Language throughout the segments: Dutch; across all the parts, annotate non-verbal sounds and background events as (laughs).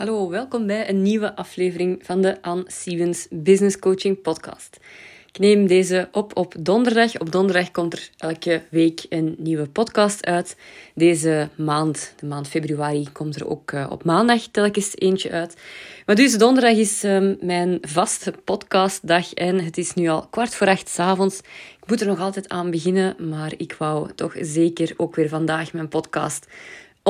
Hallo, welkom bij een nieuwe aflevering van de Anne Stevens Business Coaching Podcast. Ik neem deze op op donderdag. Op donderdag komt er elke week een nieuwe podcast uit. Deze maand, de maand februari, komt er ook uh, op maandag telkens eentje uit. Maar dus donderdag is um, mijn vaste podcastdag en het is nu al kwart voor acht s'avonds. Ik moet er nog altijd aan beginnen, maar ik wou toch zeker ook weer vandaag mijn podcast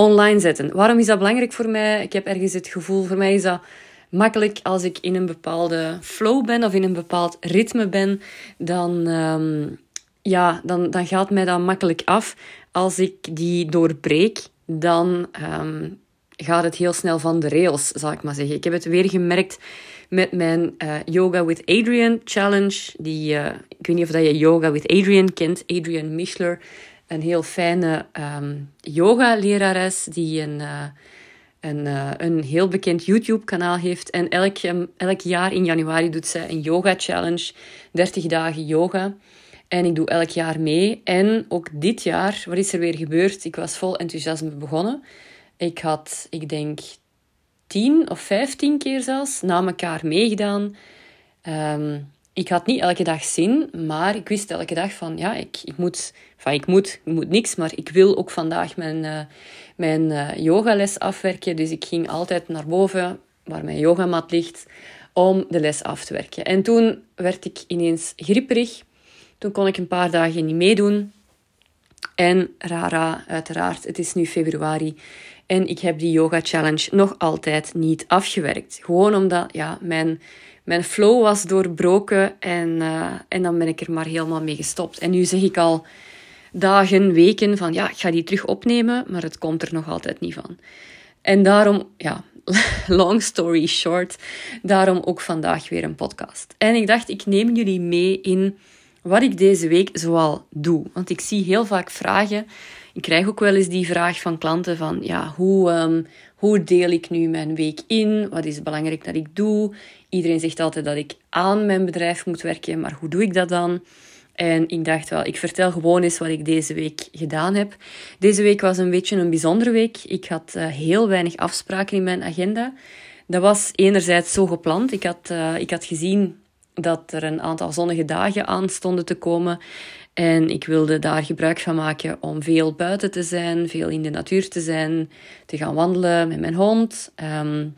online zetten. Waarom is dat belangrijk voor mij? Ik heb ergens het gevoel, voor mij is dat makkelijk als ik in een bepaalde flow ben of in een bepaald ritme ben, dan, um, ja, dan, dan gaat mij dat makkelijk af. Als ik die doorbreek, dan um, gaat het heel snel van de rails, zal ik maar zeggen. Ik heb het weer gemerkt met mijn uh, Yoga with Adrian challenge. Die, uh, ik weet niet of dat je Yoga with Adrian kent, Adrian Mischler een heel fijne um, yoga-lerares die een, uh, een, uh, een heel bekend YouTube-kanaal heeft. En elk, elk jaar in januari doet zij een yoga-challenge, 30 dagen yoga. En ik doe elk jaar mee. En ook dit jaar, wat is er weer gebeurd? Ik was vol enthousiasme begonnen. Ik had, ik denk, 10 of 15 keer zelfs na elkaar meegedaan. Um, ik had niet elke dag zin, maar ik wist elke dag van, ja, ik, ik moet, enfin, ik moet, ik moet niks, maar ik wil ook vandaag mijn, uh, mijn uh, yogales afwerken. Dus ik ging altijd naar boven, waar mijn yogamat ligt, om de les af te werken. En toen werd ik ineens grieperig. Toen kon ik een paar dagen niet meedoen. En rara, uiteraard, het is nu februari. En ik heb die yoga challenge nog altijd niet afgewerkt. Gewoon omdat ja, mijn mijn flow was doorbroken en, uh, en dan ben ik er maar helemaal mee gestopt. En nu zeg ik al dagen, weken van ja, ik ga die terug opnemen, maar het komt er nog altijd niet van. En daarom, ja, (laughs) long story short, daarom ook vandaag weer een podcast. En ik dacht, ik neem jullie mee in wat ik deze week zoal doe. Want ik zie heel vaak vragen. Ik krijg ook wel eens die vraag van klanten van, ja, hoe, um, hoe deel ik nu mijn week in? Wat is belangrijk dat ik doe? Iedereen zegt altijd dat ik aan mijn bedrijf moet werken, maar hoe doe ik dat dan? En ik dacht wel, ik vertel gewoon eens wat ik deze week gedaan heb. Deze week was een beetje een bijzondere week. Ik had uh, heel weinig afspraken in mijn agenda. Dat was enerzijds zo gepland. Ik had, uh, ik had gezien dat er een aantal zonnige dagen aan stonden te komen. En ik wilde daar gebruik van maken om veel buiten te zijn, veel in de natuur te zijn, te gaan wandelen met mijn hond. Um,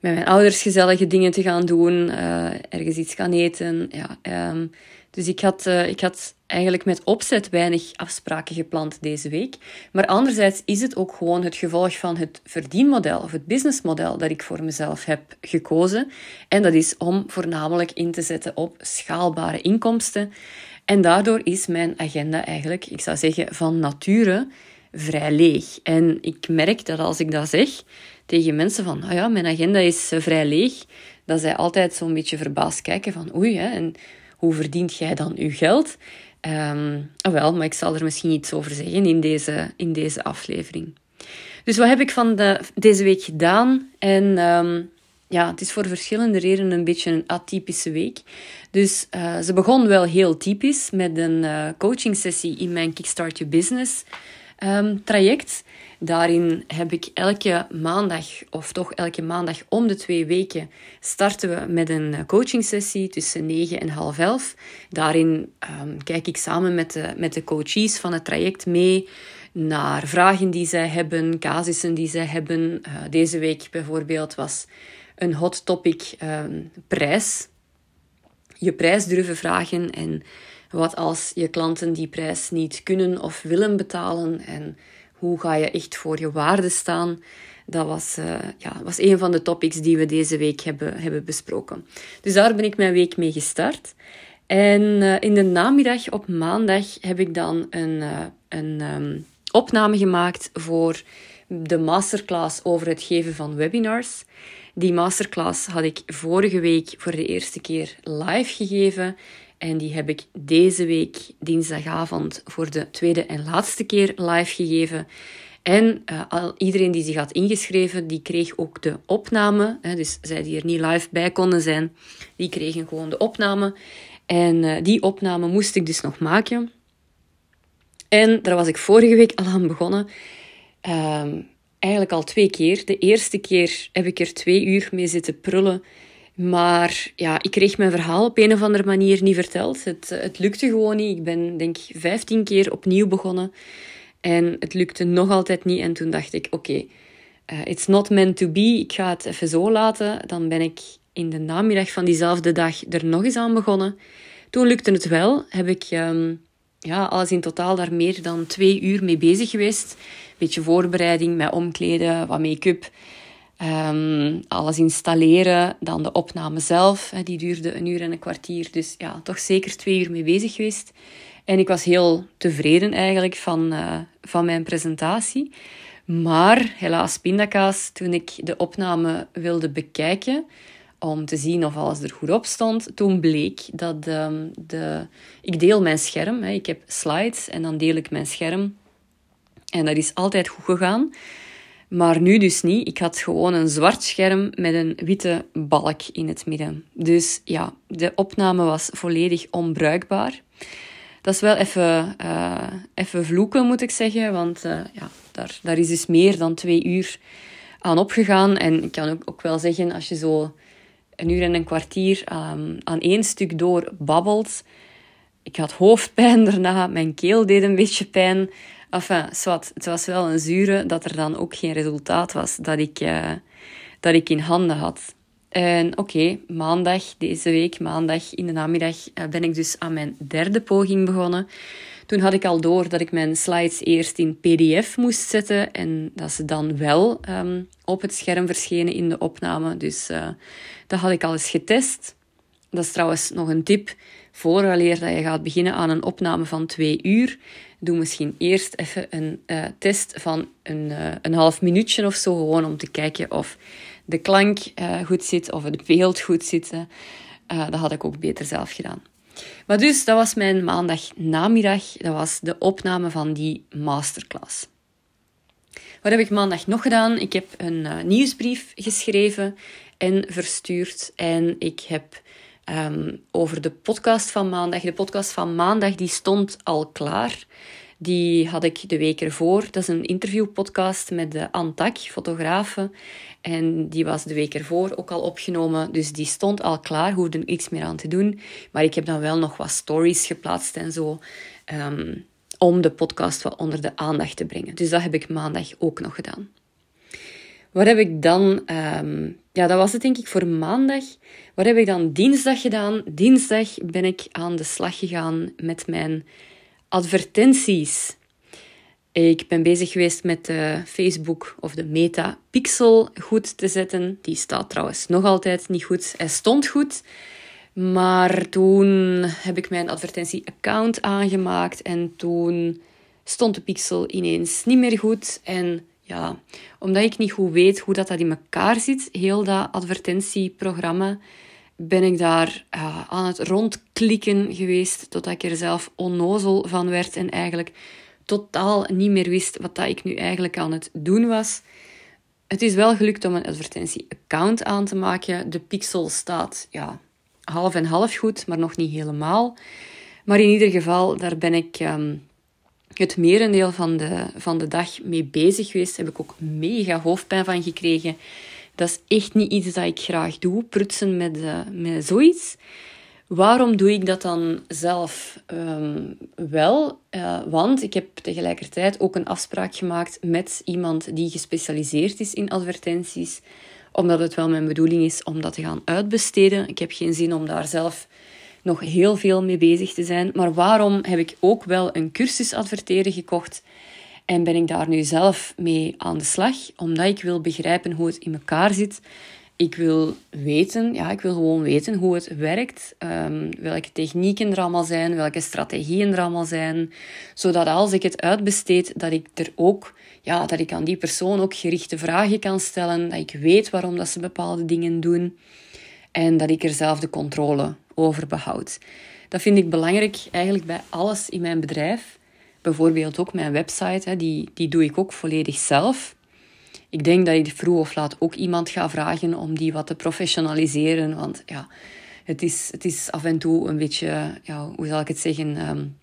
met mijn ouders gezellige dingen te gaan doen, uh, ergens iets gaan eten. Ja, um, dus ik had, uh, ik had eigenlijk met opzet weinig afspraken gepland deze week. Maar anderzijds is het ook gewoon het gevolg van het verdienmodel of het businessmodel dat ik voor mezelf heb gekozen. En dat is om voornamelijk in te zetten op schaalbare inkomsten. En daardoor is mijn agenda eigenlijk, ik zou zeggen, van nature vrij leeg. En ik merk dat als ik dat zeg tegen mensen van, oh ja, mijn agenda is eh, vrij leeg, dat zij altijd zo'n beetje verbaasd kijken van, oei, hè, en hoe verdient jij dan uw geld? Um, wel, maar ik zal er misschien iets over zeggen in deze, in deze aflevering. Dus wat heb ik van de, deze week gedaan? En um, ja, het is voor verschillende redenen een beetje een atypische week. Dus uh, ze begon wel heel typisch met een uh, coaching sessie in mijn Kickstart Your Business um, traject. Daarin heb ik elke maandag, of toch elke maandag om de twee weken, starten we met een eh, coaching sessie tussen 9 en half 11. Daarin um, kijk ik samen met de, met de coaches van het traject mee naar vragen die zij hebben, casussen die zij hebben. Deze week bijvoorbeeld was een hot topic um, prijs. Je prijs durven vragen en wat als je klanten die prijs niet kunnen of willen betalen en hoe ga je echt voor je waarde staan? Dat was, uh, ja, was een van de topics die we deze week hebben, hebben besproken. Dus daar ben ik mijn week mee gestart. En uh, in de namiddag op maandag heb ik dan een, uh, een um, opname gemaakt voor de masterclass over het geven van webinars. Die masterclass had ik vorige week voor de eerste keer live gegeven. En die heb ik deze week, dinsdagavond, voor de tweede en laatste keer live gegeven. En uh, al, iedereen die zich had ingeschreven, die kreeg ook de opname. Hè, dus zij die er niet live bij konden zijn, die kregen gewoon de opname. En uh, die opname moest ik dus nog maken. En daar was ik vorige week al aan begonnen. Um, eigenlijk al twee keer. De eerste keer heb ik er twee uur mee zitten prullen. Maar ja, ik kreeg mijn verhaal op een of andere manier niet verteld. Het, het lukte gewoon niet. Ik ben denk ik vijftien keer opnieuw begonnen. En het lukte nog altijd niet. En toen dacht ik, oké, eh, it's not meant to be. Ik ga het even zo laten. Dan ben ik in de namiddag van diezelfde dag er nog eens aan begonnen. Toen lukte het wel. Heb ik um, ja, alles in totaal daar meer dan twee uur mee bezig geweest. Beetje voorbereiding met omkleden, wat make-up. Um, alles installeren, dan de opname zelf. Die duurde een uur en een kwartier. Dus ja, toch zeker twee uur mee bezig geweest. En ik was heel tevreden eigenlijk van, uh, van mijn presentatie. Maar helaas pindakaas, toen ik de opname wilde bekijken om te zien of alles er goed op stond, toen bleek dat um, de... Ik deel mijn scherm, hè. ik heb slides en dan deel ik mijn scherm. En dat is altijd goed gegaan. Maar nu dus niet. Ik had gewoon een zwart scherm met een witte balk in het midden. Dus ja, de opname was volledig onbruikbaar. Dat is wel even, uh, even vloeken, moet ik zeggen. Want uh, ja, daar, daar is dus meer dan twee uur aan opgegaan. En ik kan ook, ook wel zeggen, als je zo een uur en een kwartier aan één stuk door babbelt... Ik had hoofdpijn (laughs) daarna, mijn keel deed een beetje pijn. Enfin, zwart, het was wel een zure dat er dan ook geen resultaat was dat ik, uh, dat ik in handen had. En oké, maandag, deze week, maandag in de namiddag, uh, ben ik dus aan mijn derde poging begonnen. Toen had ik al door dat ik mijn slides eerst in PDF moest zetten en dat ze dan wel um, op het scherm verschenen in de opname. Dus uh, dat had ik al eens getest. Dat is trouwens nog een tip. Vooraleer dat je gaat beginnen aan een opname van twee uur, doe misschien eerst even een uh, test van een, uh, een half minuutje of zo, gewoon om te kijken of de klank uh, goed zit of het beeld goed zit. dat had ik ook beter zelf gedaan. Maar dus, dat was mijn maandag namiddag. Dat was de opname van die masterclass. Wat heb ik maandag nog gedaan? Ik heb een nieuwsbrief geschreven en verstuurd. En ik heb um, over de podcast van maandag. De podcast van maandag die stond al klaar. Die had ik de week ervoor. Dat is een interviewpodcast met de Antak, fotografe. En die was de week ervoor ook al opgenomen. Dus die stond al klaar, hoefde ik niks meer aan te doen. Maar ik heb dan wel nog wat stories geplaatst en zo. Um, om de podcast wat onder de aandacht te brengen. Dus dat heb ik maandag ook nog gedaan. Wat heb ik dan... Um, ja, dat was het denk ik voor maandag. Wat heb ik dan dinsdag gedaan? Dinsdag ben ik aan de slag gegaan met mijn advertenties. Ik ben bezig geweest met de Facebook of de Meta Pixel goed te zetten. Die staat trouwens nog altijd niet goed. Hij stond goed. Maar toen heb ik mijn advertentie-account aangemaakt en toen stond de pixel ineens niet meer goed. En ja, omdat ik niet goed weet hoe dat, dat in elkaar zit, heel dat advertentieprogramma, ben ik daar aan het rondklikken geweest totdat ik er zelf onnozel van werd en eigenlijk totaal niet meer wist wat dat ik nu eigenlijk aan het doen was. Het is wel gelukt om een advertentie-account aan te maken. De pixel staat ja, half en half goed, maar nog niet helemaal. Maar in ieder geval, daar ben ik um, het merendeel van de, van de dag mee bezig geweest. Heb ik ook mega hoofdpijn van gekregen. Dat is echt niet iets dat ik graag doe, prutsen met, uh, met zoiets. Waarom doe ik dat dan zelf um, wel? Uh, want ik heb tegelijkertijd ook een afspraak gemaakt met iemand die gespecialiseerd is in advertenties. Omdat het wel mijn bedoeling is om dat te gaan uitbesteden. Ik heb geen zin om daar zelf nog heel veel mee bezig te zijn. Maar waarom heb ik ook wel een cursus adverteren gekocht? En ben ik daar nu zelf mee aan de slag? Omdat ik wil begrijpen hoe het in elkaar zit. Ik wil weten, ja, ik wil gewoon weten hoe het werkt. Um, welke technieken er allemaal zijn, welke strategieën er allemaal zijn. Zodat als ik het uitbesteed, dat ik er ook, ja, dat ik aan die persoon ook gerichte vragen kan stellen. Dat ik weet waarom dat ze bepaalde dingen doen. En dat ik er zelf de controle over behoud. Dat vind ik belangrijk eigenlijk bij alles in mijn bedrijf. Bijvoorbeeld ook mijn website, die, die doe ik ook volledig zelf. Ik denk dat ik vroeg of laat ook iemand ga vragen om die wat te professionaliseren. Want ja, het is, het is af en toe een beetje, ja, hoe zal ik het zeggen, um,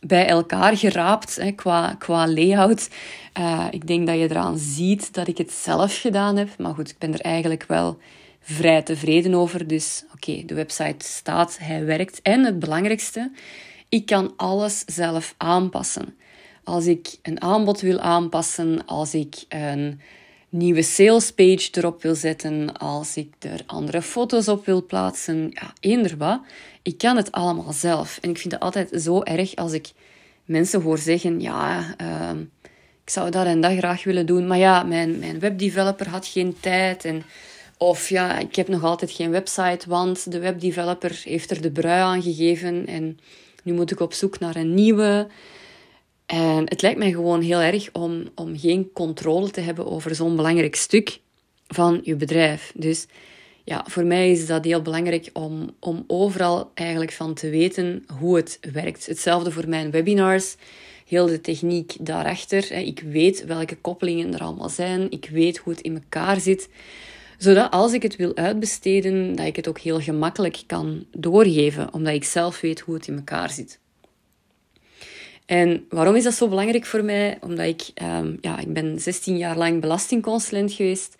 bij elkaar geraapt hè, qua, qua layout. Uh, ik denk dat je eraan ziet dat ik het zelf gedaan heb. Maar goed, ik ben er eigenlijk wel vrij tevreden over. Dus oké, de website staat, hij werkt. En het belangrijkste, ik kan alles zelf aanpassen. Als ik een aanbod wil aanpassen, als ik een nieuwe salespage erop wil zetten, als ik er andere foto's op wil plaatsen, ja, eender wat. Ik kan het allemaal zelf. En ik vind het altijd zo erg als ik mensen hoor zeggen, ja, uh, ik zou dat en dat graag willen doen, maar ja, mijn, mijn webdeveloper had geen tijd en... Of ja, ik heb nog altijd geen website, want de webdeveloper heeft er de brui aan gegeven en nu moet ik op zoek naar een nieuwe. En het lijkt mij gewoon heel erg om, om geen controle te hebben over zo'n belangrijk stuk van je bedrijf. Dus ja, voor mij is dat heel belangrijk om, om overal eigenlijk van te weten hoe het werkt. Hetzelfde voor mijn webinars. Heel de techniek daarachter. Ik weet welke koppelingen er allemaal zijn. Ik weet hoe het in elkaar zit. Zodat als ik het wil uitbesteden, dat ik het ook heel gemakkelijk kan doorgeven. Omdat ik zelf weet hoe het in elkaar zit. En waarom is dat zo belangrijk voor mij? Omdat ik, um, ja, ik ben 16 jaar lang belastingconsulent geweest.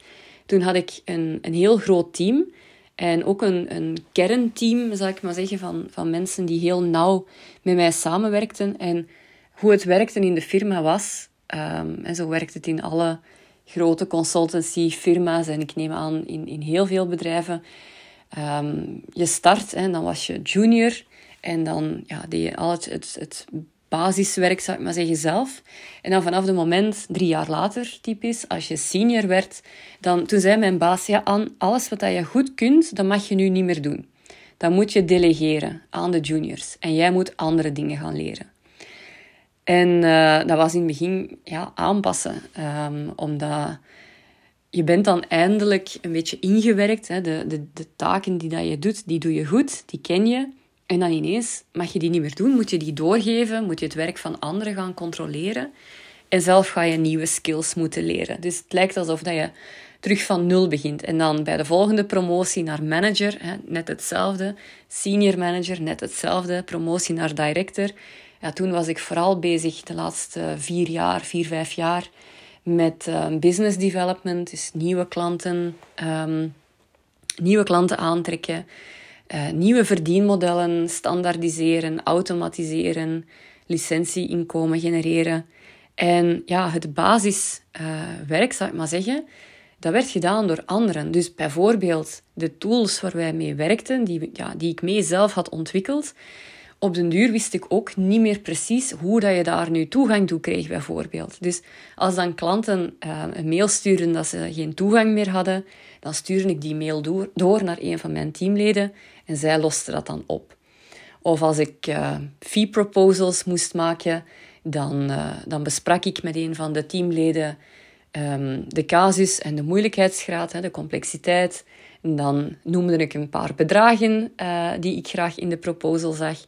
Toen had ik een, een heel groot team. En ook een, een kernteam, zal ik maar zeggen, van, van mensen die heel nauw met mij samenwerkten. En hoe het werkte in de firma was, um, en zo werkt het in alle grote consultancy-firma's en ik neem aan in, in heel veel bedrijven. Um, je start en dan was je junior en dan ja, deed je al het, het, het basiswerk, zou ik maar zeggen, zelf. En dan vanaf het moment, drie jaar later typisch, als je senior werd, dan, toen zei mijn baas, ja, aan alles wat je goed kunt, dat mag je nu niet meer doen. Dan moet je delegeren aan de juniors. En jij moet andere dingen gaan leren. En uh, dat was in het begin ja, aanpassen. Um, omdat je bent dan eindelijk een beetje ingewerkt. Hè. De, de, de taken die dat je doet, die doe je goed, die ken je. En dan ineens mag je die niet meer doen, moet je die doorgeven, moet je het werk van anderen gaan controleren. En zelf ga je nieuwe skills moeten leren. Dus het lijkt alsof dat je terug van nul begint. En dan bij de volgende promotie naar manager, hè, net hetzelfde. Senior manager, net hetzelfde. Promotie naar director. Ja, toen was ik vooral bezig de laatste vier jaar, vier, vijf jaar met uh, business development. Dus nieuwe klanten, um, nieuwe klanten aantrekken. Uh, nieuwe verdienmodellen standaardiseren, automatiseren, licentieinkomen genereren. En ja, het basiswerk, zou ik maar zeggen, dat werd gedaan door anderen. Dus bijvoorbeeld de tools waar wij mee werkten, die, ja, die ik mee zelf had ontwikkeld. Op den duur wist ik ook niet meer precies hoe dat je daar nu toegang toe kreeg, bijvoorbeeld. Dus als dan klanten uh, een mail stuurden dat ze geen toegang meer hadden, dan stuurde ik die mail door, naar een van mijn teamleden en zij loste dat dan op. Of als ik uh, fee proposals moest maken, dan, uh, dan besprak ik met een van de teamleden um, de casus en de moeilijkheidsgraad, hè, de complexiteit. Dan noemde ik een paar bedragen uh, die ik graag in de proposal zag.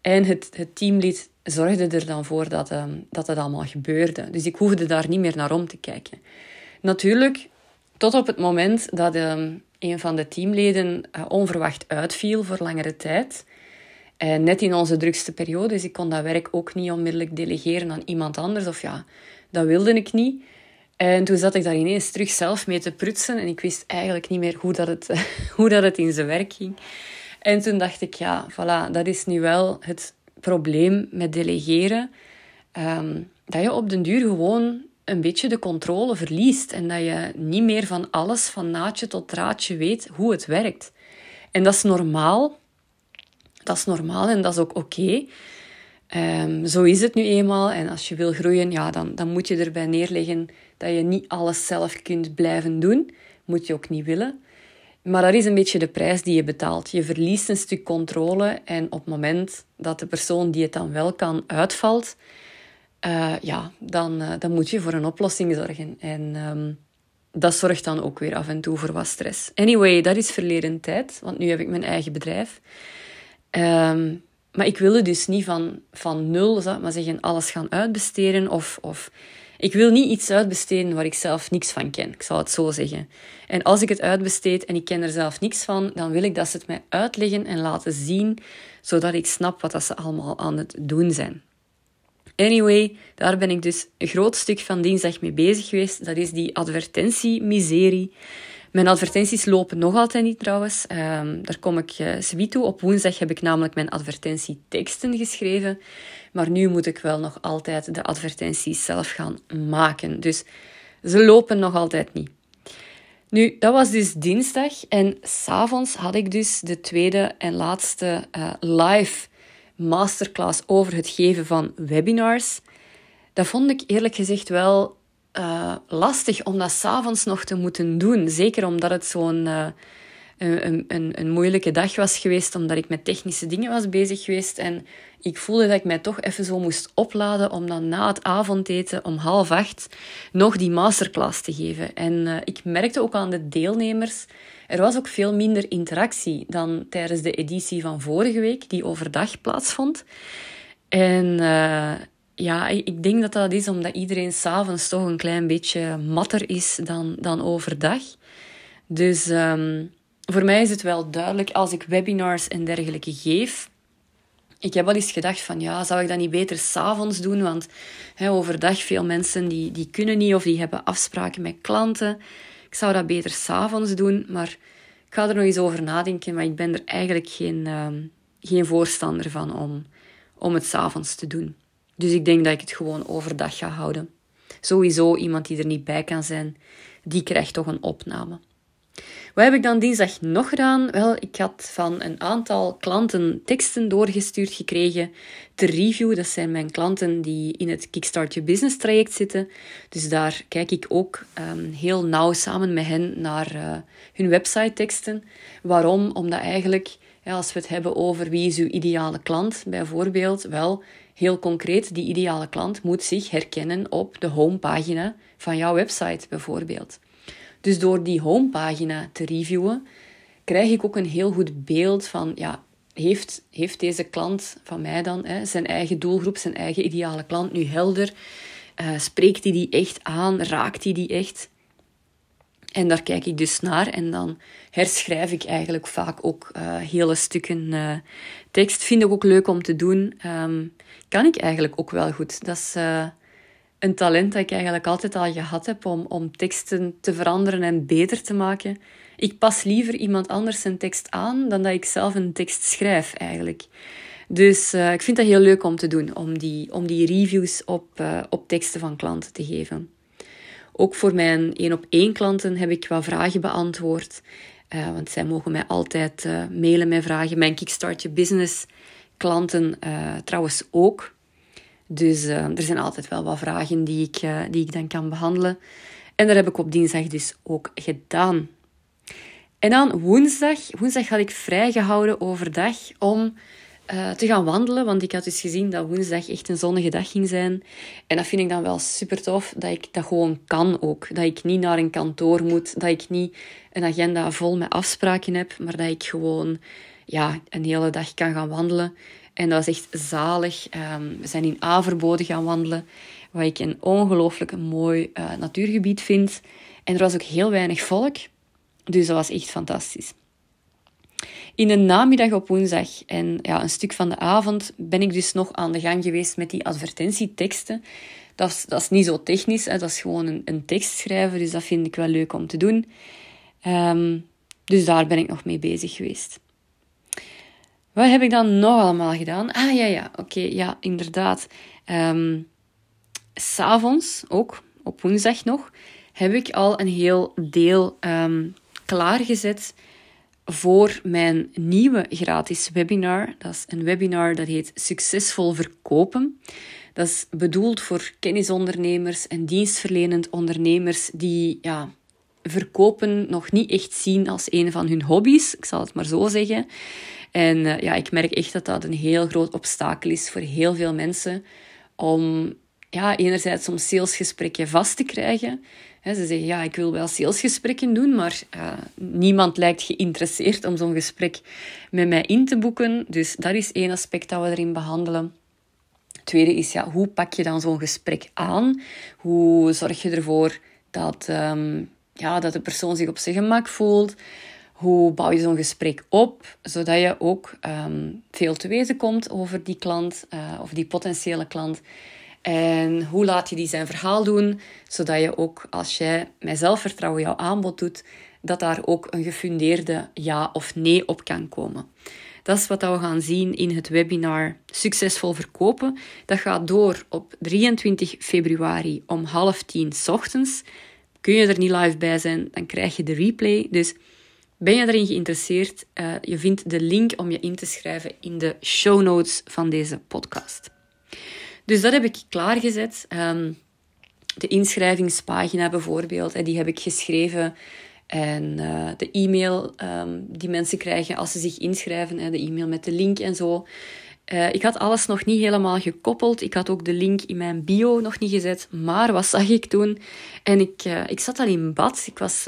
En het, het teamlid zorgde er dan voor dat, um, dat allemaal gebeurde. Dus ik hoefde daar niet meer naar om te kijken. Natuurlijk, tot op het moment dat um, een van de teamleden uh, onverwacht uitviel voor langere tijd. En net in onze drukste periode, dus ik kon dat werk ook niet onmiddellijk delegeren aan iemand anders. Of ja, dat wilde ik niet. En toen zat ik daar ineens terug zelf mee te prutsen en ik wist eigenlijk niet meer hoe dat het, (laughs) hoe dat het in zijn werk ging. En toen dacht ik, ja, voilà, dat is nu wel het probleem met delegeren. Um, dat je op den duur gewoon een beetje de controle verliest en dat je niet meer van alles, van naadje tot draadje weet hoe het werkt. En dat is normaal. Dat is normaal en dat is ook oké. Um, zo is het nu eenmaal. En als je wil groeien, ja, dan, dan moet je erbij neerleggen dat je niet alles zelf kunt blijven doen. Moet je ook niet willen. Maar dat is een beetje de prijs die je betaalt. Je verliest een stuk controle en op het moment dat de persoon die het dan wel kan uitvalt, uh, ja, dan, uh, dan moet je voor een oplossing zorgen. En um, dat zorgt dan ook weer af en toe voor wat stress. Anyway, dat is verleden tijd, want nu heb ik mijn eigen bedrijf. Um, maar ik wilde dus niet van, van nul, maar zeggen, alles gaan uitbesteden. Of, of ik wil niet iets uitbesteden waar ik zelf niks van ken. Ik zal het zo zeggen. En als ik het uitbesteed en ik ken er zelf niks van, dan wil ik dat ze het mij uitleggen en laten zien, zodat ik snap wat dat ze allemaal aan het doen zijn. Anyway, daar ben ik dus een groot stuk van dinsdag mee bezig geweest. Dat is die advertentiemiserie. Mijn advertenties lopen nog altijd niet trouwens. Um, daar kom ik uh, toe. Op woensdag heb ik namelijk mijn advertentieteksten geschreven. Maar nu moet ik wel nog altijd de advertenties zelf gaan maken. Dus ze lopen nog altijd niet. Nu, dat was dus dinsdag. En s'avonds had ik dus de tweede en laatste uh, live masterclass over het geven van webinars. Dat vond ik eerlijk gezegd wel uh, lastig om dat s'avonds nog te moeten doen. Zeker omdat het zo'n uh, een, een, een moeilijke dag was geweest, omdat ik met technische dingen was bezig geweest. En ik voelde dat ik mij toch even zo moest opladen om dan na het avondeten om half acht nog die masterclass te geven. En uh, ik merkte ook aan de deelnemers, er was ook veel minder interactie dan tijdens de editie van vorige week, die overdag plaatsvond. En ja, ik denk dat dat is omdat iedereen s'avonds toch een klein beetje matter is dan, dan overdag. Dus um, voor mij is het wel duidelijk als ik webinars en dergelijke geef. Ik heb wel eens gedacht van ja, zou ik dat niet beter s'avonds doen? Want hè, overdag veel mensen die, die kunnen niet of die hebben afspraken met klanten. Ik zou dat beter s'avonds doen, maar ik ga er nog eens over nadenken. Maar ik ben er eigenlijk geen, um, geen voorstander van om, om het s'avonds te doen. Dus ik denk dat ik het gewoon overdag ga houden. Sowieso iemand die er niet bij kan zijn, die krijgt toch een opname. Wat heb ik dan dinsdag nog gedaan? Wel, ik had van een aantal klanten teksten doorgestuurd gekregen te review. Dat zijn mijn klanten die in het Kickstart Your Business traject zitten. Dus daar kijk ik ook um, heel nauw samen met hen naar uh, hun website teksten. Waarom? Omdat eigenlijk, als we het hebben over wie is uw ideale klant, bijvoorbeeld, wel, Heel concreet, die ideale klant moet zich herkennen op de homepagina van jouw website bijvoorbeeld. Dus door die homepagina te reviewen, krijg ik ook een heel goed beeld van, ja, heeft, heeft deze klant van mij dan hè, zijn eigen doelgroep, zijn eigen ideale klant nu helder? Uh, spreekt hij die, echt aan? Raakt hij die echt? En daar kijk ik dus naar en dan herschrijf ik eigenlijk vaak ook uh, hele stukken uh, tekst. Vind ik ook leuk om te doen. Um, kan ik eigenlijk ook wel goed. Dat is uh, een talent dat ik eigenlijk altijd al gehad heb om, om teksten te veranderen en beter te maken. Ik pas liever iemand anders een tekst aan dan dat ik zelf een tekst schrijf eigenlijk. Dus ik vind dat heel leuk om te doen, om die, om die reviews op, op teksten van klanten te geven. Ook voor mijn één op één klanten heb ik wat vragen beantwoord. Uh, want zij mogen mij altijd uh, mailen met vragen. Mijn Kickstart Your Business klanten uh, trouwens ook. Dus er zijn altijd wel wat vragen die ik, die ik dan kan behandelen. En dat heb ik op dinsdag dus ook gedaan. En dan woensdag. Woensdag had ik vrijgehouden overdag om uh, te gaan wandelen. Want ik had dus gezien dat woensdag echt een zonnige dag ging zijn. En dat vind ik dan wel super tof, dat ik dat gewoon kan ook. Dat ik niet naar een kantoor moet, dat ik niet een agenda vol met afspraken heb, maar dat ik gewoon ja, een hele dag kan gaan wandelen. En dat is echt zalig. Um, we zijn in Averboden gaan wandelen, waar ik een ongelooflijk mooi uh, natuurgebied vind. En er was ook heel weinig volk, dus dat was echt fantastisch. In de namiddag op woensdag en ja, een stuk van de avond ben ik dus nog aan de gang geweest met die advertentieteksten. Dat is, dat is niet zo technisch, hè. dat is gewoon een, een tekst schrijven, dus dat vind ik wel leuk om te doen. Um, dus daar ben ik nog mee bezig geweest. Wat heb ik dan nog allemaal gedaan? Ah ja, ja, oké, ja, inderdaad. Um, S'avonds, ook op woensdag nog, heb ik al een heel deel um, klaargezet voor mijn nieuwe gratis webinar. Dat is een webinar dat heet Succesvol Verkopen. Dat is bedoeld voor kennisondernemers en dienstverlenend ondernemers die ja, verkopen nog niet echt zien als een van hun hobby's. Ik zal het maar zo zeggen. En uh, ja, ik merk echt dat dat een heel groot obstakel is voor heel veel mensen om ja, enerzijds om salesgesprekken vast te krijgen ze zeggen, ja, ik wil wel salesgesprekken doen, maar uh, niemand lijkt geïnteresseerd om zo'n gesprek met mij in te boeken. Dus dat is één aspect dat we erin behandelen. tweede is, ja, hoe pak je dan zo'n gesprek aan? Hoe zorg je ervoor dat, um, ja, dat de persoon zich op zijn gemak voelt? Hoe bouw je zo'n gesprek op, zodat je ook um, veel te weten komt over die klant uh, of die potentiële klant? En hoe laat je die zijn verhaal doen, zodat je ook als jij met zelfvertrouwen jouw aanbod doet, dat daar ook een gefundeerde ja of nee op kan komen. Dat is wat we gaan zien in het webinar Succesvol Verkopen. Dat gaat door op 23 februari om half tien ochtends. Kun je er niet live bij zijn, dan krijg je de replay. Dus ben je erin geïnteresseerd? Uh, je vindt de link om je in te schrijven in de show notes van deze podcast. Dus dat heb ik klaargezet. Um, de inschrijvingspagina bijvoorbeeld, die heb ik geschreven. En uh, de e-mail um, die mensen krijgen als ze zich inschrijven, de e-mail met de link en zo. Uh, ik had alles nog niet helemaal gekoppeld. Ik had ook de link in mijn bio nog niet gezet. Maar wat zag ik toen? En ik, uh, ik zat al in bad. Ik, was,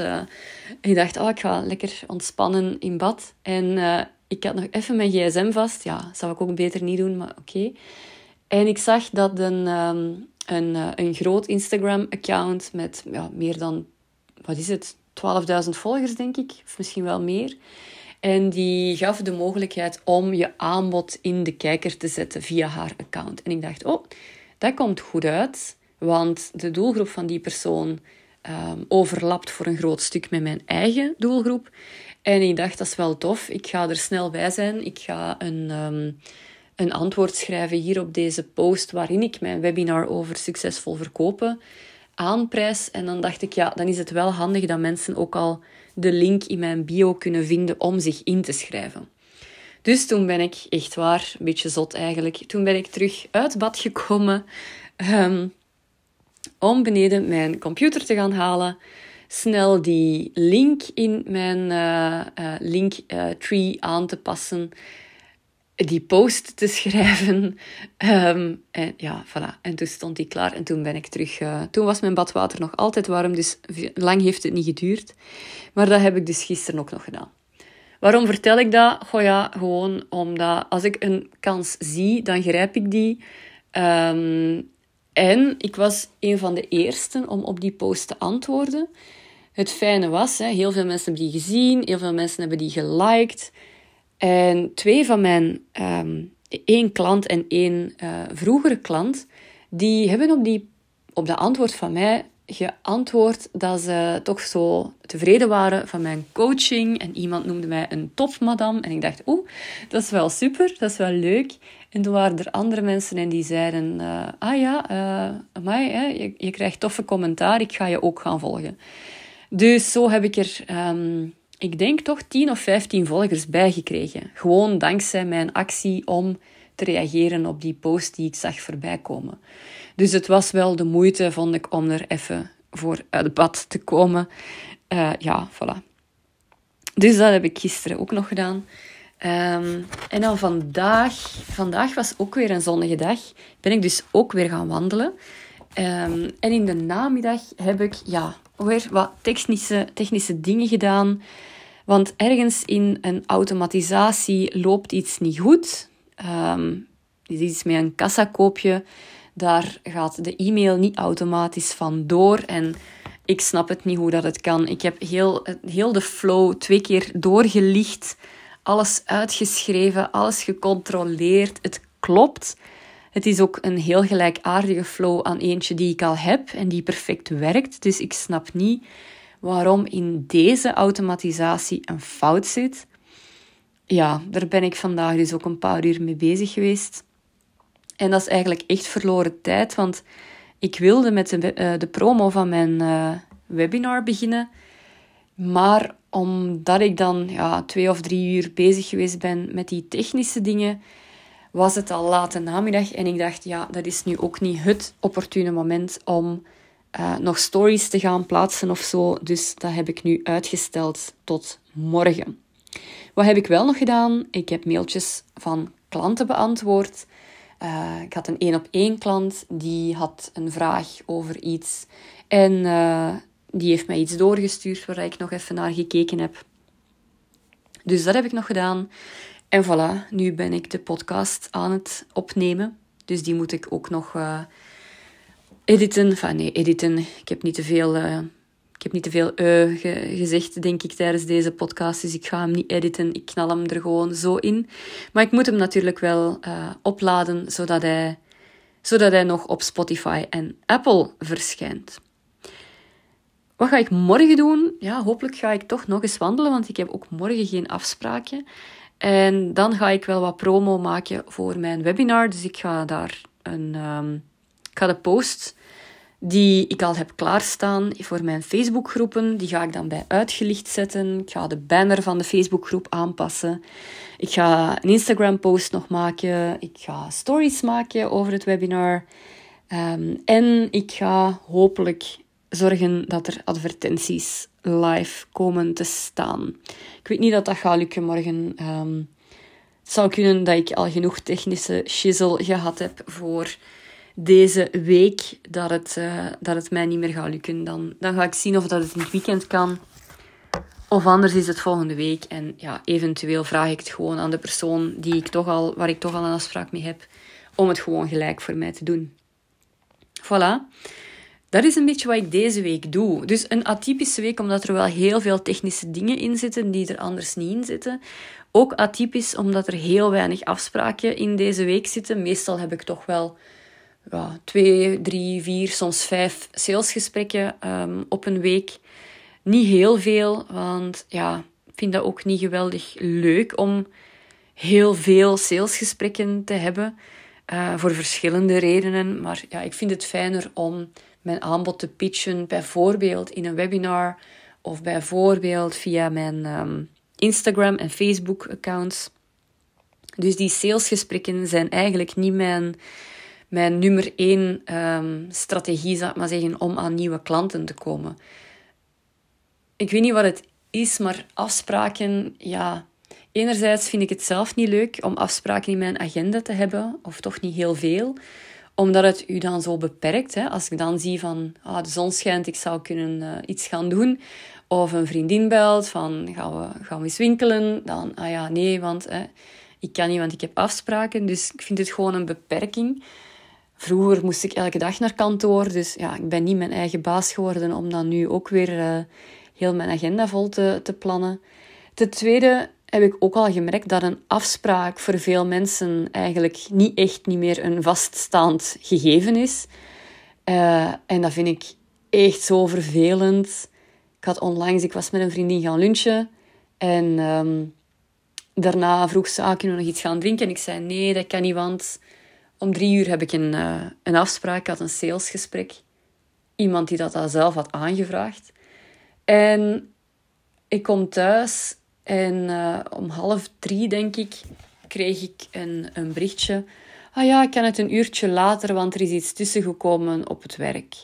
ik dacht, oh, ik ga lekker ontspannen in bad. En ik had nog even mijn gsm vast. Ja, zou ik ook beter niet doen, maar oké. En ik zag dat een, um, een, een groot Instagram-account met ja, meer dan, wat is het, 12.000 volgers, denk ik, of misschien wel meer. En die gaf de mogelijkheid om je aanbod in de kijker te zetten via haar account. En ik dacht, oh, dat komt goed uit, want de doelgroep van die persoon um, overlapt voor een groot stuk met mijn eigen doelgroep. En ik dacht, dat is wel tof. Ik ga er snel bij zijn. Ik ga een, um, een antwoord schrijven hier op deze post waarin ik mijn webinar over succesvol verkopen aanprijs. En dan dacht ik, ja, dan is het wel handig dat mensen ook al de link in mijn bio kunnen vinden om zich in te schrijven. Dus toen ben ik, echt waar, een beetje zot eigenlijk, toen ben ik terug uit bad gekomen um, om beneden mijn computer te gaan halen. Snel die link in mijn uh, uh, link uh, tree aan te passen die post te schrijven. Um, (laughs) en ja, voilà. En toen stond die klaar en toen ben ik terug. Uh, toen was mijn badwater nog altijd warm, dus lang heeft het niet geduurd. Maar dat heb ik dus gisteren ook nog gedaan. Waarom vertel ik dat? Goh ja, gewoon omdat als ik een kans zie, dan grijp ik die. Um, en ik was een van de eersten om op die post te antwoorden. Het fijne was, hè, heel veel mensen hebben die gezien, heel veel mensen hebben die geliked. En twee van mijn, um, één klant en één uh, vroegere klant, die hebben op, die, op dat antwoord van mij geantwoord dat ze toch zo tevreden waren van mijn coaching. En iemand noemde mij een topmadam. En ik dacht, oeh, dat is wel super, dat is wel leuk. En toen waren er andere mensen en die zeiden, uh, ah ja, uh, hè, je, krijgt toffe commentaar, ik ga je ook gaan volgen. Dus zo heb ik er... Um, ik denk toch 10 of 15 volgers bijgekregen. Gewoon dankzij mijn actie om te reageren op die post die ik zag voorbij komen. Dus het was wel de moeite, vond ik, om er even voor uit bad te komen. Uh, ja, voilà. Dus dat heb ik gisteren ook nog gedaan. Um, en dan vandaag, vandaag was ook weer een zonnige dag. Ben ik dus ook weer gaan wandelen. Um, en in de namiddag heb ik ja, weer wat technische, technische dingen gedaan. Want ergens in een automatisatie loopt iets niet goed. Um, iets met een kassakoopje. Daar gaat de e-mail niet automatisch van door. En ik snap het niet hoe dat het kan. Ik heb heel, heel de flow twee keer doorgelicht. Alles uitgeschreven, alles gecontroleerd. Het klopt. Het is ook een heel gelijkaardige flow aan eentje die ik al heb en die perfect werkt. Dus ik snap niet waarom in deze automatisatie een fout zit. Ja, daar ben ik vandaag dus ook een paar uur mee bezig geweest. En dat is eigenlijk echt verloren tijd, want ik wilde met de, uh, de promo van mijn uh, webinar beginnen. Maar omdat ik dan ja, twee of drie uur bezig geweest ben met die technische dingen, was het al late namiddag. En ik dacht, ja, dat is nu ook niet het opportune moment om uh, nog stories te gaan plaatsen of zo. Dus dat heb ik nu uitgesteld tot morgen. Wat heb ik wel nog gedaan? Ik heb mailtjes van klanten beantwoord. Uh, ik had een één op één klant die had een vraag over iets. En uh, die heeft mij iets doorgestuurd waar ik nog even naar gekeken heb. Dus dat heb ik nog gedaan. En voilà, nu ben ik de podcast aan het opnemen. Dus die moet ik ook nog editen. Enfin, nee, editen. Ik heb niet te veel, uh, ik heb niet te veel ge gezegd, denk ik, tijdens deze podcast. Dus ik ga hem niet editen. Ik knal hem er gewoon zo in. Maar ik moet hem natuurlijk wel uh, opladen, zodat hij zodat hij nog op Spotify en Apple verschijnt. Wat ga ik morgen doen? Ja, hopelijk ga ik toch nog eens wandelen, want ik heb ook morgen geen afspraken. En dan ga ik wel wat promo maken voor mijn webinar. Dus ik ga daar een, um, ik ga de post die ik al heb klaarstaan voor mijn Facebookgroepen, die ga ik dan bij uitgelicht zetten. Ik ga de banner van de Facebookgroep aanpassen. Ik ga een Instagram-post nog maken. Ik ga stories maken over het webinar. Um, en ik ga hopelijk zorgen dat er advertenties live komen te staan. Ik weet niet dat dat gaat lukken morgen. Um, het zou kunnen dat ik al genoeg technische shizzle gehad heb voor deze week dat het, uh, dat het mij niet meer gaat lukken. Dan, dan ga ik zien of dat het in het weekend kan. Of anders is het volgende week. En ja, eventueel vraag ik het gewoon aan de persoon die ik toch al, waar ik toch al een afspraak mee heb. Om het gewoon gelijk voor mij te doen. Voilà. Dat is een beetje wat ik deze week doe. Dus een atypische week, omdat er wel heel veel technische dingen in zitten die er anders niet in zitten. Ook atypisch, omdat er heel weinig afspraken in deze week zitten. Meestal heb ik toch wel ja, twee, drie, vier, soms vijf salesgesprekken um, op een week. Niet heel veel, want ja, ik vind dat ook niet geweldig leuk om heel veel salesgesprekken te hebben. Uh, voor verschillende redenen. Maar ja, ik vind het fijner om mijn aanbod te pitchen, bijvoorbeeld in een webinar of bijvoorbeeld via mijn um, Instagram en Facebook accounts. Dus die salesgesprekken zijn eigenlijk niet mijn mijn nummer één um, strategie, zou ik maar zeggen, om aan nieuwe klanten te komen. Ik weet niet wat het is, maar afspraken, ja. Enerzijds vind ik het zelf niet leuk om afspraken in mijn agenda te hebben, of toch niet heel veel, omdat het u dan zo beperkt. Hè? Als ik dan zie van ah, de zon schijnt, ik zou kunnen uh, iets gaan doen, of een vriendin belt van gaan we, gaan we eens winkelen, dan ah ja, nee, want ik kan niet, want ik heb afspraken. Dus ik vind het gewoon een beperking. Vroeger moest ik elke dag naar kantoor, dus ja, ik ben niet mijn eigen baas geworden om dan nu ook weer uh, heel mijn agenda vol te, te plannen. Ten tweede heb ik ook al gemerkt dat een afspraak voor veel mensen eigenlijk niet echt niet meer een vaststaand gegeven is. Uh, en dat vind ik echt zo vervelend. Ik had onlangs, ik was met een vriendin gaan lunchen en um, daarna vroeg ze, ah, kunnen we nog iets gaan drinken? En ik zei, nee, dat kan niet, want om drie uur heb ik een, uh, een afspraak, ik had een salesgesprek. Iemand die dat al zelf had aangevraagd. En ik kom thuis en uh, om half drie, denk ik, kreeg ik een, een berichtje. Ah ja, ik kan het een uurtje later, want er is iets tussengekomen op het werk.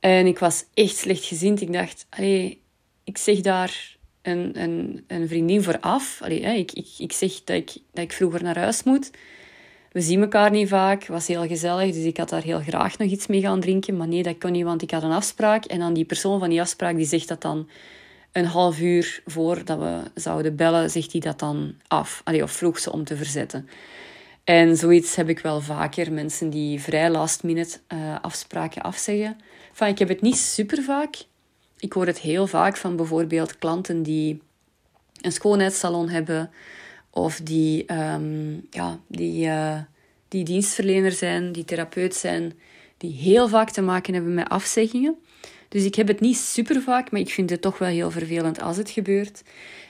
En ik was echt slecht gezind. Ik dacht, allee, ik zeg daar een, een, een vriendin voor af. Allee, ik, ik, ik zeg dat ik, dat ik vroeger naar huis moet. We zien elkaar niet vaak. Was heel gezellig, dus ik had daar heel graag nog iets mee gaan drinken. Maar nee, dat kon niet, want ik had een afspraak. En dan die persoon van die afspraak, die zegt dat dan een half uur voordat we zouden bellen, zegt hij dat dan af. Of vroeg ze om te verzetten. En zoiets heb ik wel vaker. Mensen die vrij last minute uh, afspraken afzeggen. Enfin, ik heb het niet super vaak. Ik hoor het heel vaak van bijvoorbeeld klanten die een schoonheidssalon hebben of die, um, ja, die, uh, die dienstverlener zijn, die therapeut zijn, die heel vaak te maken hebben met afzeggingen. Dus ik heb het niet super vaak, maar ik vind het toch wel heel vervelend als het gebeurt.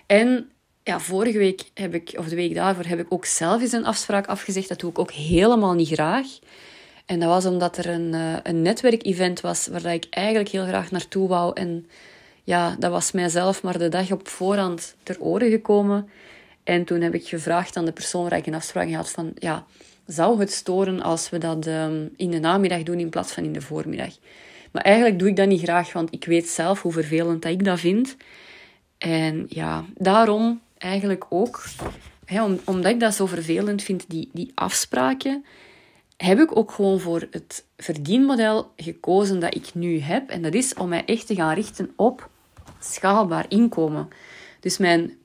En ja, vorige week heb ik, of de week daarvoor, heb ik ook zelf eens een afspraak afgezegd. Dat doe ik ook helemaal niet graag. En dat was omdat er een, uh, een netwerkevent was waar ik eigenlijk heel graag naartoe wou. En ja, dat was mijzelf maar de dag op voorhand ter oren gekomen. En toen heb ik gevraagd aan de persoon waar ik een afspraak had van, ja, zou het storen als we dat um, in de namiddag doen in plaats van in de voormiddag? Maar eigenlijk doe ik dat niet graag, want ik weet zelf hoe vervelend dat ik dat vind. En ja, daarom eigenlijk ook, hè, om, omdat ik dat zo vervelend vind, die, die afspraken, heb ik ook gewoon voor het verdienmodel gekozen dat ik nu heb. En dat is om mij echt te gaan richten op schaalbaar inkomen. Dus mijn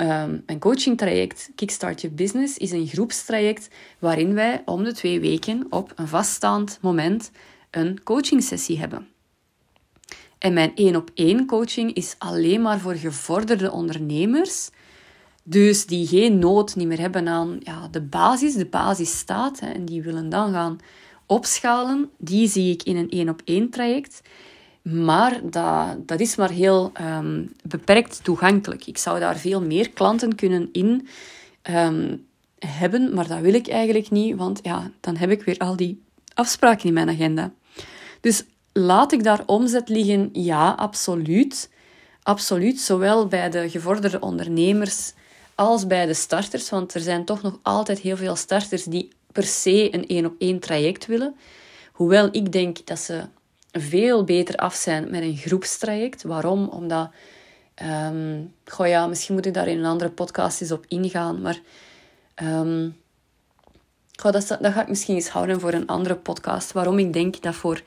Um, een coachingtraject Kickstart Your Business is een groepstraject waarin wij om de twee weken op een vaststaand moment een coachingsessie hebben. En mijn één op één coaching is alleen maar voor gevorderde ondernemers Dus die geen nood niet meer hebben aan ja, de basis, de basis staat, hè, en die willen dan gaan opschalen, die zie ik in een één op één traject. Maar dat, dat is maar heel ehm, beperkt toegankelijk. Ik zou daar veel meer klanten kunnen in ehm, hebben, maar dat wil ik eigenlijk niet, want ja, dan heb ik weer al die afspraken in mijn agenda. Dus laat ik daar omzet liggen? Ja, absoluut. Absoluut, zowel bij de gevorderde ondernemers als bij de starters, want er zijn toch nog altijd heel veel starters die per se een één op één traject willen. Hoewel ik denk dat ze veel beter af zijn met een groepstraject. Waarom? Omdat, um, goh ja, misschien moet ik daar in een andere podcast eens op ingaan, maar um, goh, dat, dat ga ik misschien eens houden voor een andere podcast. Waarom ik denk dat voor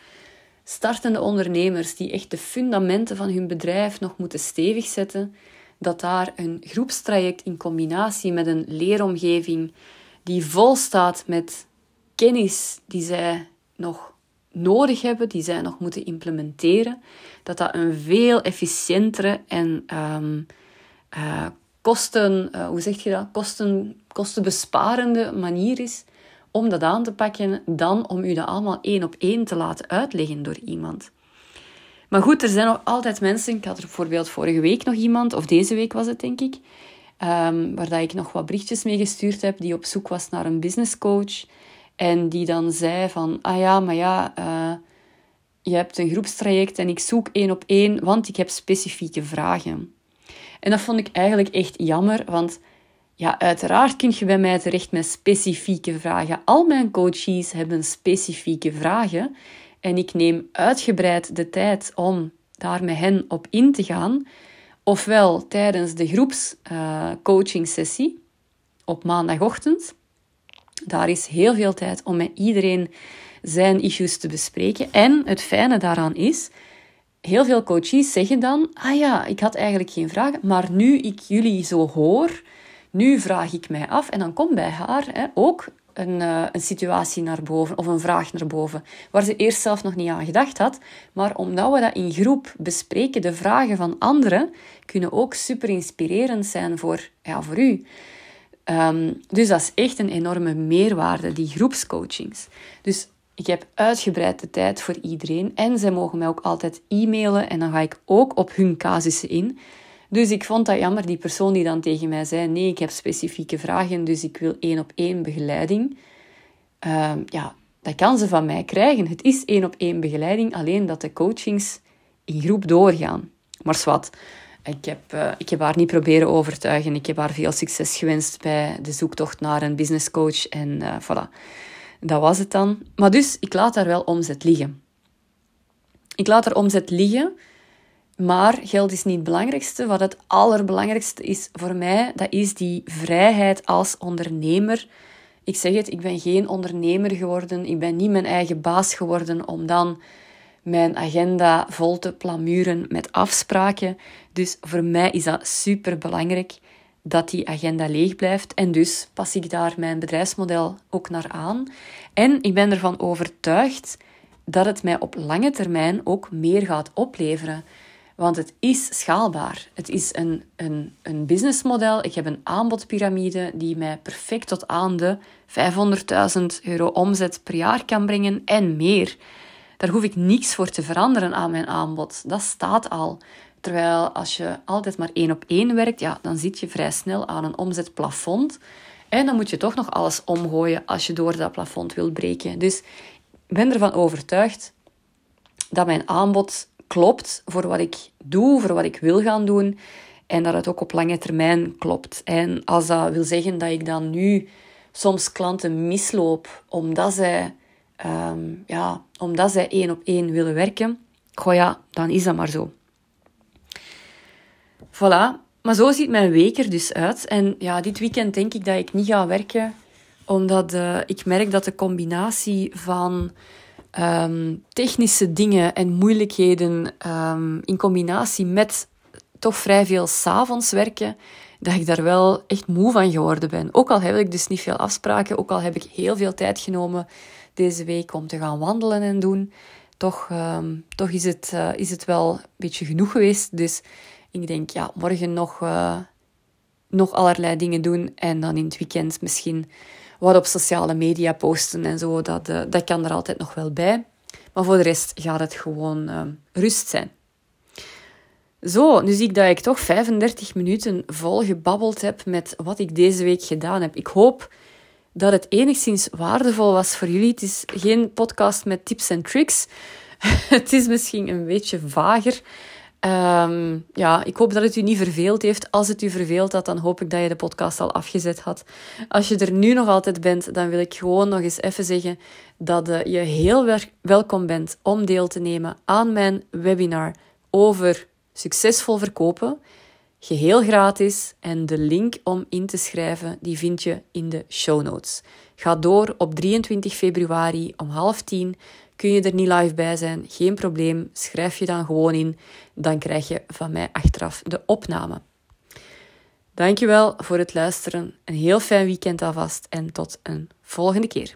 startende ondernemers die echt de fundamenten van hun bedrijf nog moeten stevig zetten, dat daar een groepstraject in combinatie met een leeromgeving die vol staat met kennis die zij nog nodig hebben, die zij nog moeten implementeren, dat dat een veel efficiëntere en um, uh, kosten, uh, hoe zeg je dat? Kosten, kostenbesparende manier is om dat aan te pakken dan om u dat allemaal één op één te laten uitleggen door iemand. Maar goed, er zijn nog altijd mensen. Ik had er bijvoorbeeld vorige week nog iemand, of deze week was het denk ik, um, waar dat ik nog wat berichtjes mee gestuurd heb, die op zoek was naar een business coach. En die dan zei van, ah ja, maar ja, uh, je hebt een groepstraject en ik zoek één op één, want ik heb specifieke vragen. En dat vond ik eigenlijk echt jammer, want ja, uiteraard kun je bij mij terecht met specifieke vragen. Al mijn coaches hebben specifieke vragen en ik neem uitgebreid de tijd om daar met hen op in te gaan. Ofwel tijdens de groepscoaching uh, op maandagochtend. Daar is heel veel tijd om met iedereen zijn issues te bespreken. En het fijne daaraan is, heel veel coaches zeggen dan: Ah ja, ik had eigenlijk geen vragen, maar nu ik jullie zo hoor, nu vraag ik mij af. En dan komt bij haar hè, ook een, uh, een situatie naar boven of een vraag naar boven, waar ze eerst zelf nog niet aan gedacht had. Maar omdat we dat in groep bespreken, de vragen van anderen kunnen ook super inspirerend zijn voor, ja, voor u. Um, dus dat is echt een enorme meerwaarde, die groepscoachings. Dus ik heb uitgebreid de tijd voor iedereen en zij mogen mij ook altijd e-mailen en dan ga ik ook op hun casussen in. Dus ik vond dat jammer, die persoon die dan tegen mij zei: Nee, ik heb specifieke vragen, dus ik wil één op één begeleiding. Uh, ja, dat kan ze van mij krijgen. Het is één op één begeleiding, alleen dat de coachings in groep doorgaan. Maar zwart, ik heb, uh, ik heb haar niet proberen overtuigen. Ik heb haar veel succes gewenst bij de zoektocht naar een businesscoach. En uh, voilà, dat was het dan. Maar dus, ik laat daar wel omzet liggen. Ik laat er omzet liggen maar geld is niet het belangrijkste. Wat het allerbelangrijkste is voor mij, dat is die vrijheid als ondernemer. Ik zeg het, ik ben geen ondernemer geworden. Ik ben niet mijn eigen baas geworden om dan mijn agenda vol te plamuren met afspraken. Dus voor mij is dat super belangrijk dat die agenda leeg blijft. En dus pas ik daar mijn bedrijfsmodel ook naar aan. En ik ben ervan overtuigd dat het mij op lange termijn ook meer gaat opleveren. Want het is schaalbaar. Het is een, een, een businessmodel. Ik heb een aanbodpyramide die mij perfect tot aan de 500.000 euro omzet per jaar kan brengen en meer. Daar hoef ik niks voor te veranderen aan mijn aanbod. Dat staat al. Terwijl als je altijd maar één op één werkt, ja, dan zit je vrij snel aan een omzetplafond. En dan moet je toch nog alles omgooien als je door dat plafond wilt breken. Dus ik ben ervan overtuigd dat mijn aanbod klopt voor wat ik doe, voor wat ik wil gaan doen. En dat het ook op lange termijn klopt. En als dat wil zeggen dat ik dan nu soms klanten misloop omdat zij, um, ja, omdat zij één op één willen werken, goh ja, dan is dat maar zo. Voilà. Maar zo ziet mijn week er dus uit. En ja, dit weekend denk ik dat ik niet ga werken, omdat uh, ik merk dat de combinatie van um, technische dingen en moeilijkheden um, in combinatie met toch vrij veel s'avonds werken, dat ik daar wel echt moe van geworden ben. Ook al heb ik dus niet veel afspraken, ook al heb ik heel veel tijd genomen deze week om te gaan wandelen en doen, toch, um, toch is, het, uh, is het wel een beetje genoeg geweest. Dus ik denk, ja, morgen nog uh, nog allerlei dingen doen en dan in het weekend misschien wat op sociale media posten en zo. Dat, uh, dat kan er altijd nog wel bij. Maar voor de rest gaat het gewoon uh, rust zijn. Zo, nu zie ik dat ik toch 35 minuten vol gebabbeld heb met wat ik deze week gedaan heb. Ik hoop dat het enigszins waardevol was voor jullie. Het is geen podcast met tips en tricks. (laughs) het is misschien een beetje vager. Ehm, ja, ik hoop dat het u niet verveeld heeft. Als het u verveeld had, dan hoop ik dat je de podcast al afgezet had. Als je er nu nog altijd bent, dan wil ik gewoon nog eens even zeggen dat uh, je heel welkom bent om deel te nemen aan mijn webinar over succesvol verkopen. Geheel gratis en de link om in te schrijven, die vind je in de show notes. Ga door op 23 februari om half tien. Kun je er niet live bij zijn? Geen probleem. Schrijf je dan gewoon in. Dan krijg je van mij achteraf de opname. Dankjewel voor het luisteren. Een heel fijn weekend alvast en tot een volgende keer.